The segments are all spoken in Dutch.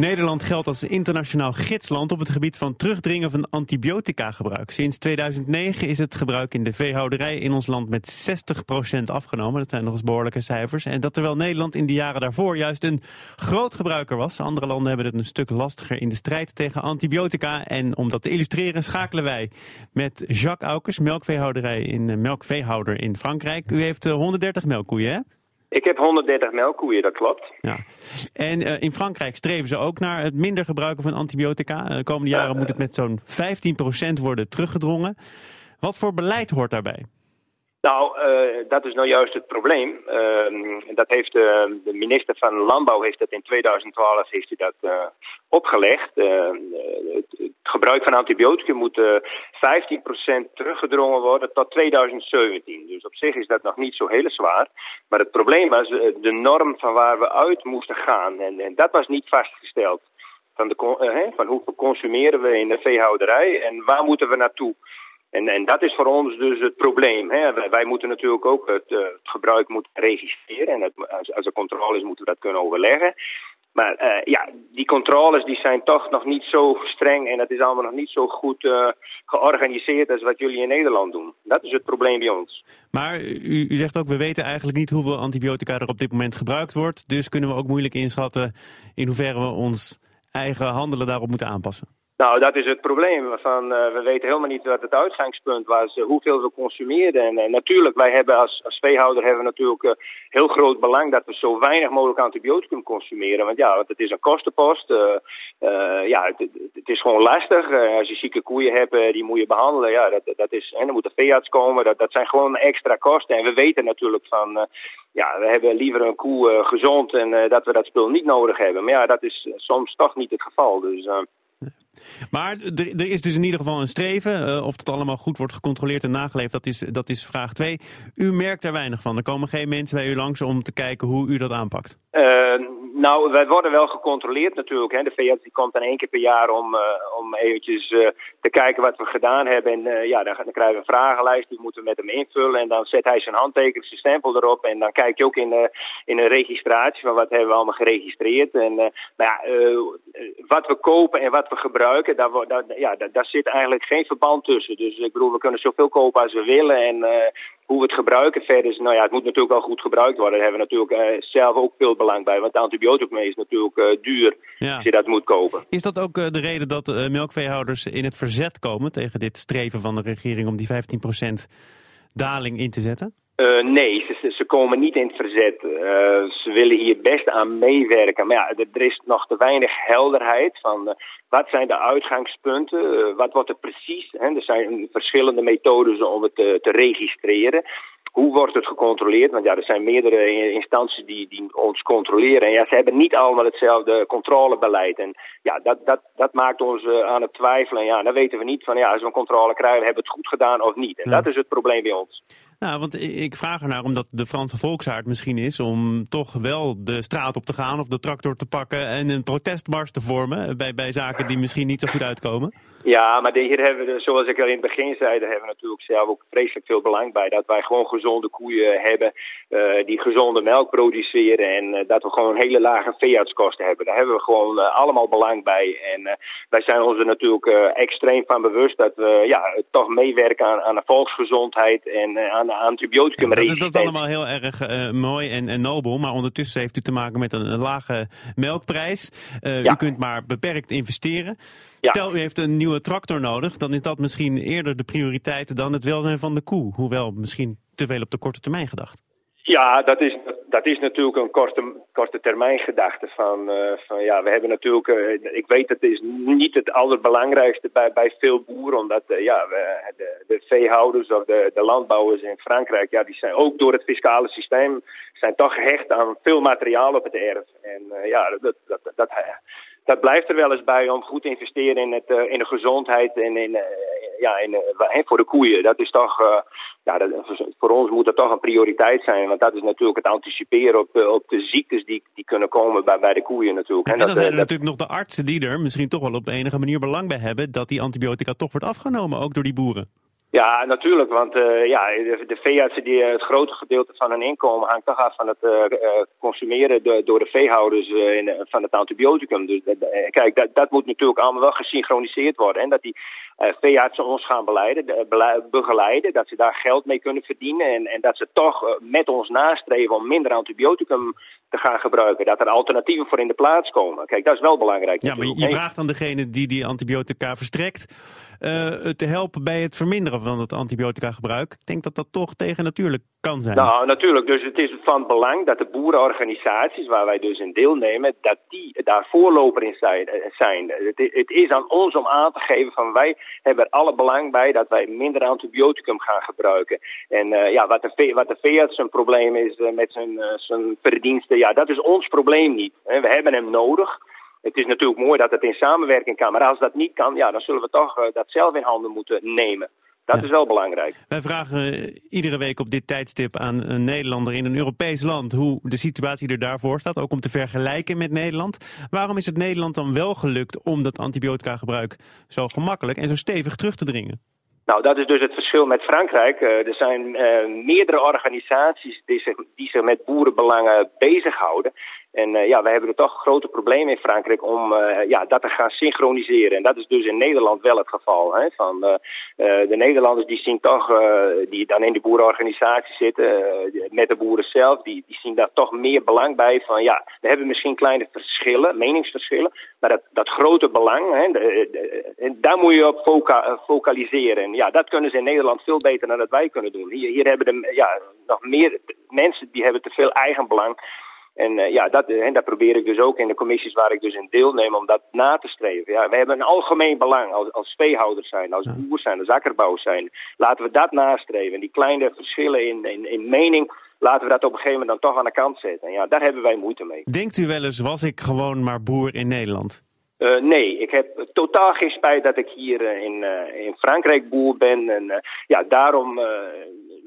Nederland geldt als internationaal gidsland op het gebied van terugdringen van antibiotica-gebruik. Sinds 2009 is het gebruik in de veehouderij in ons land met 60% afgenomen. Dat zijn nog eens behoorlijke cijfers. En dat terwijl Nederland in de jaren daarvoor juist een groot gebruiker was. Andere landen hebben het een stuk lastiger in de strijd tegen antibiotica. En om dat te illustreren schakelen wij met Jacques Aukers, melkveehouderij in, eh, melkveehouder in Frankrijk. U heeft 130 melkkoeien, hè? Ik heb 130 melkkoeien, dat klopt. Ja. En uh, in Frankrijk streven ze ook naar het minder gebruiken van antibiotica. De komende jaren moet het met zo'n 15% worden teruggedrongen. Wat voor beleid hoort daarbij? Nou, uh, dat is nou juist het probleem. Uh, dat heeft uh, de minister van Landbouw heeft dat in 2012 heeft hij dat opgelegd. Het, het, gebruik van antibiotica moet 15% teruggedrongen worden tot 2017. Dus op zich is dat nog niet zo heel zwaar. Maar het probleem was de norm van waar we uit moesten gaan. En, en dat was niet vastgesteld. Van, de, van hoeveel consumeren we in de veehouderij en waar moeten we naartoe? En, en dat is voor ons dus het probleem. Hè. Wij, moeten natuurlijk ook het, het gebruik moeten registreren. En als, als er controle is, moeten we dat kunnen overleggen. Maar uh, ja, die controles die zijn toch nog niet zo streng en het is allemaal nog niet zo goed uh, georganiseerd als wat jullie in Nederland doen. Dat is het probleem bij ons. Maar u, u, zegt ook, we weten eigenlijk niet hoeveel antibiotica er op dit moment gebruikt wordt. Dus kunnen we ook moeilijk inschatten in hoeverre we ons eigen handelen daarop moeten aanpassen. Nou, dat is het probleem. Van, uh, we weten helemaal niet wat het uitgangspunt was, uh, hoeveel we consumeerden. En uh, natuurlijk, wij hebben als, als veehouder hebben natuurlijk heel groot belang dat we zo weinig mogelijk antibioticum consumeren. Want ja, want het is een kostenpost. ja, het, het, is gewoon lastig. als je zieke koeien hebt, die moet je behandelen. Ja, dat, dat is, en er moet een veearts komen. Dat, dat zijn gewoon extra kosten. En we weten natuurlijk van, ja, we hebben liever een koe gezond en dat we dat spul niet nodig hebben. Maar ja, dat is soms toch niet het geval. Dus... Maar er, is dus in ieder geval een streven. Uh, of het allemaal goed wordt gecontroleerd en nageleefd, dat is, dat is vraag 2. U merkt er weinig van. Er komen geen mensen bij u langs om te kijken hoe u dat aanpakt. Uh, nou, wij worden wel gecontroleerd natuurlijk. Hè. De VS komt dan één keer per jaar om, uh, om eventjes te kijken wat we gedaan hebben. En ja, dan, dan, krijgen we een vragenlijst, die moeten we met hem invullen. En dan zet hij zijn handtekening, zijn stempel erop. En dan kijk je ook in, in een registratie van wat hebben we allemaal geregistreerd. En nou ja, wat we kopen en wat we gebruiken daar, daar, ja, daar, daar, zit eigenlijk geen verband tussen. Dus ik bedoel, we kunnen zoveel kopen als we willen. En hoe we het gebruiken verder is, nou ja, het moet natuurlijk wel goed gebruikt worden. Daar hebben we natuurlijk uh, zelf ook veel belang bij. Want antibioticum is natuurlijk uh, duur ja. als je dat moet kopen. Is dat ook de reden dat melkveehouders in het verzet komen tegen dit streven van de regering om die 15% daling in te zetten? Uh, nee, ze, ze, komen niet in het verzet. Uh, ze willen hier best aan meewerken. Maar ja, er, is nog te weinig helderheid van uh, wat zijn de uitgangspunten, wat wordt er precies. Hè? Er zijn verschillende methodes om het te registreren. Hoe wordt het gecontroleerd? Want ja, er zijn meerdere instanties die, die ons controleren. En ja, ze hebben niet allemaal hetzelfde controlebeleid. En ja, dat, dat, dat maakt ons uh, aan het twijfelen. En ja, dan weten we niet van ja, als we een controle krijgen, hebben we het goed gedaan of niet. En ja. dat is het probleem bij ons. Nou, want ik vraag ernaar omdat de Franse volksaard misschien is om toch wel de straat op te gaan of de tractor te pakken en een protestmars te vormen bij, bij zaken die misschien niet zo goed uitkomen. Ja, maar hier hebben we, zoals ik al in het begin zei, daar hebben we natuurlijk zelf ook vreselijk veel belang bij. Dat wij gewoon gezonde koeien hebben uh, die gezonde melk produceren en uh, dat we gewoon hele lage veeartskosten hebben. Daar hebben we gewoon uh, allemaal belang bij. En wij zijn ons er natuurlijk extreem van bewust dat we ja, toch meewerken aan, aan de volksgezondheid en aan de antibioticum dat, dat, is allemaal heel erg mooi en, en, nobel, maar ondertussen heeft u te maken met een, een lage melkprijs. Ja. U kunt maar beperkt investeren. Ja. Stel, u heeft een nieuwe tractor nodig, dan is dat misschien eerder de prioriteit dan het welzijn van de koe. Hoewel misschien te veel op de korte termijn gedacht. Ja, dat is, dat is natuurlijk een korte, korte termijn gedachte. Van, uh, van ja, we hebben natuurlijk, uh, ik weet het is niet het allerbelangrijkste bij, bij veel boeren, omdat uh, ja, we, de, de veehouders of de, de landbouwers in Frankrijk, ja, die zijn ook door het fiscale systeem, zijn toch gehecht aan veel materiaal op het erf. En ja, dat, dat, dat, dat blijft er wel eens bij om goed te investeren in, het, in de gezondheid en in, ja, in, uh, voor de koeien. Dat is toch, ja, dat, voor ons moet dat toch een prioriteit zijn. Want dat is natuurlijk het anticiperen op, op de ziektes die, die kunnen komen bij, bij de koeien natuurlijk. En, en dan zijn er natuurlijk nog de artsen die er misschien toch wel op enige manier belang bij hebben dat die antibiotica toch wordt afgenomen, ook door die boeren. Ja, natuurlijk. Want uh, ja, de, de veeartsen, die, het grote gedeelte van hun inkomen hangt toch af van het uh, consumeren door de veehouders in, van het antibioticum. Dus kijk, dat, dat moet natuurlijk allemaal wel gesynchroniseerd worden. En dat die veeartsen ons gaan beleiden, begeleiden, dat ze daar geld mee kunnen verdienen. En, en dat ze toch met ons nastreven om minder antibioticum te gaan gebruiken. Dat er alternatieven voor in de plaats komen. Kijk, dat is wel belangrijk. Ja, maar je vraagt aan degene die die antibiotica verstrekt uh, te helpen bij het verminderen van het antibiotica gebruik. Ik denk dat dat toch tegen natuurlijk kan zijn. Nou, natuurlijk. Dus het is van belang dat de boerenorganisaties, waar wij dus in deelnemen, dat die daar voorloper in zijn. Het, het is aan ons om aan te geven van wij hebben er alle belang bij dat wij minder antibioticum gaan gebruiken. En uh, ja, wat de, wat de veearts zijn probleem is uh, met zijn, zijn verdiensten, ja, dat is ons probleem niet. We hebben hem nodig. Het is natuurlijk mooi dat het in samenwerking kan, maar als dat niet kan, ja, dan zullen we toch dat zelf in handen moeten nemen. Dat is wel belangrijk. Wij vragen uh, iedere week op dit tijdstip aan een Nederlander in een Europees land hoe de situatie er daarvoor staat, ook om te vergelijken met Nederland. Waarom is het Nederland dan wel gelukt om dat antibiotica gebruik zo gemakkelijk en zo stevig terug te dringen? Nou, dat is dus het verschil met Frankrijk. Uh, er zijn uh, meerdere organisaties die zich, die zich met boerenbelangen bezighouden. En uh, ja, wij hebben er toch grote problemen in Frankrijk om uh, ja, dat te gaan synchroniseren. En dat is dus in Nederland wel het geval. Hè? Van, uh, de Nederlanders die zien toch, die dan in de boerenorganisatie zitten, met de boeren zelf, die, die zien daar toch meer belang bij. Van ja, we hebben misschien kleine verschillen, meningsverschillen, maar dat, dat grote belang, hè, de, daar moet je op foca focaliseren. En ja, dat kunnen ze in Nederland veel beter dan dat wij kunnen doen. Hier, hier hebben de, ja, nog meer mensen die hebben te veel eigen belang. En uh, ja, dat, en dat probeer ik dus ook in de commissies waar ik dus in deelneem om dat na te streven. Ja, we hebben een algemeen belang als, als veehouders zijn, als boer zijn, als akkerbouwers zijn. Laten we dat nastreven. Die kleine verschillen in, in, in mening, laten we dat op een gegeven moment dan toch aan de kant zetten. En ja, daar hebben wij moeite mee. Denkt u wel eens, was ik gewoon maar boer in Nederland? Uh, nee, ik heb totaal geen spijt dat ik hier uh, in, in Frankrijk boer ben. En ja, daarom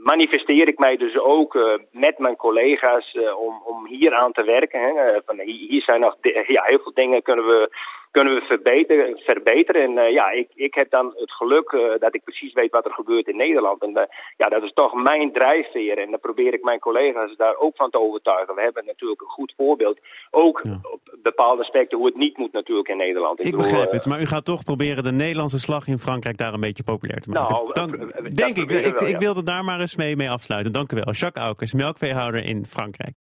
manifesteer ik mij dus ook uh, met mijn collega's uh, om, om hier aan te werken. Hè. Van, hier zijn nog ja, heel veel dingen kunnen we kunnen we verbeteren. verbeteren. En uh, ja, ik, ik heb dan het geluk uh, dat ik precies weet wat er gebeurt in Nederland. En uh, ja, dat is toch mijn drijfveer. En dan probeer ik mijn collega's daar ook van te overtuigen. We hebben natuurlijk een goed voorbeeld. Ook ja. op bepaalde aspecten hoe het niet moet natuurlijk in Nederland. Ik, ik bedoel, begrijp het, maar u gaat toch proberen de Nederlandse slag in Frankrijk daar een beetje populair te maken. Nou, dan, denk ik, ik, wel, ik, ja. ik wilde daar maar eens mee, mee afsluiten. Dank u wel. Jacques Aukers, melkveehouder in Frankrijk.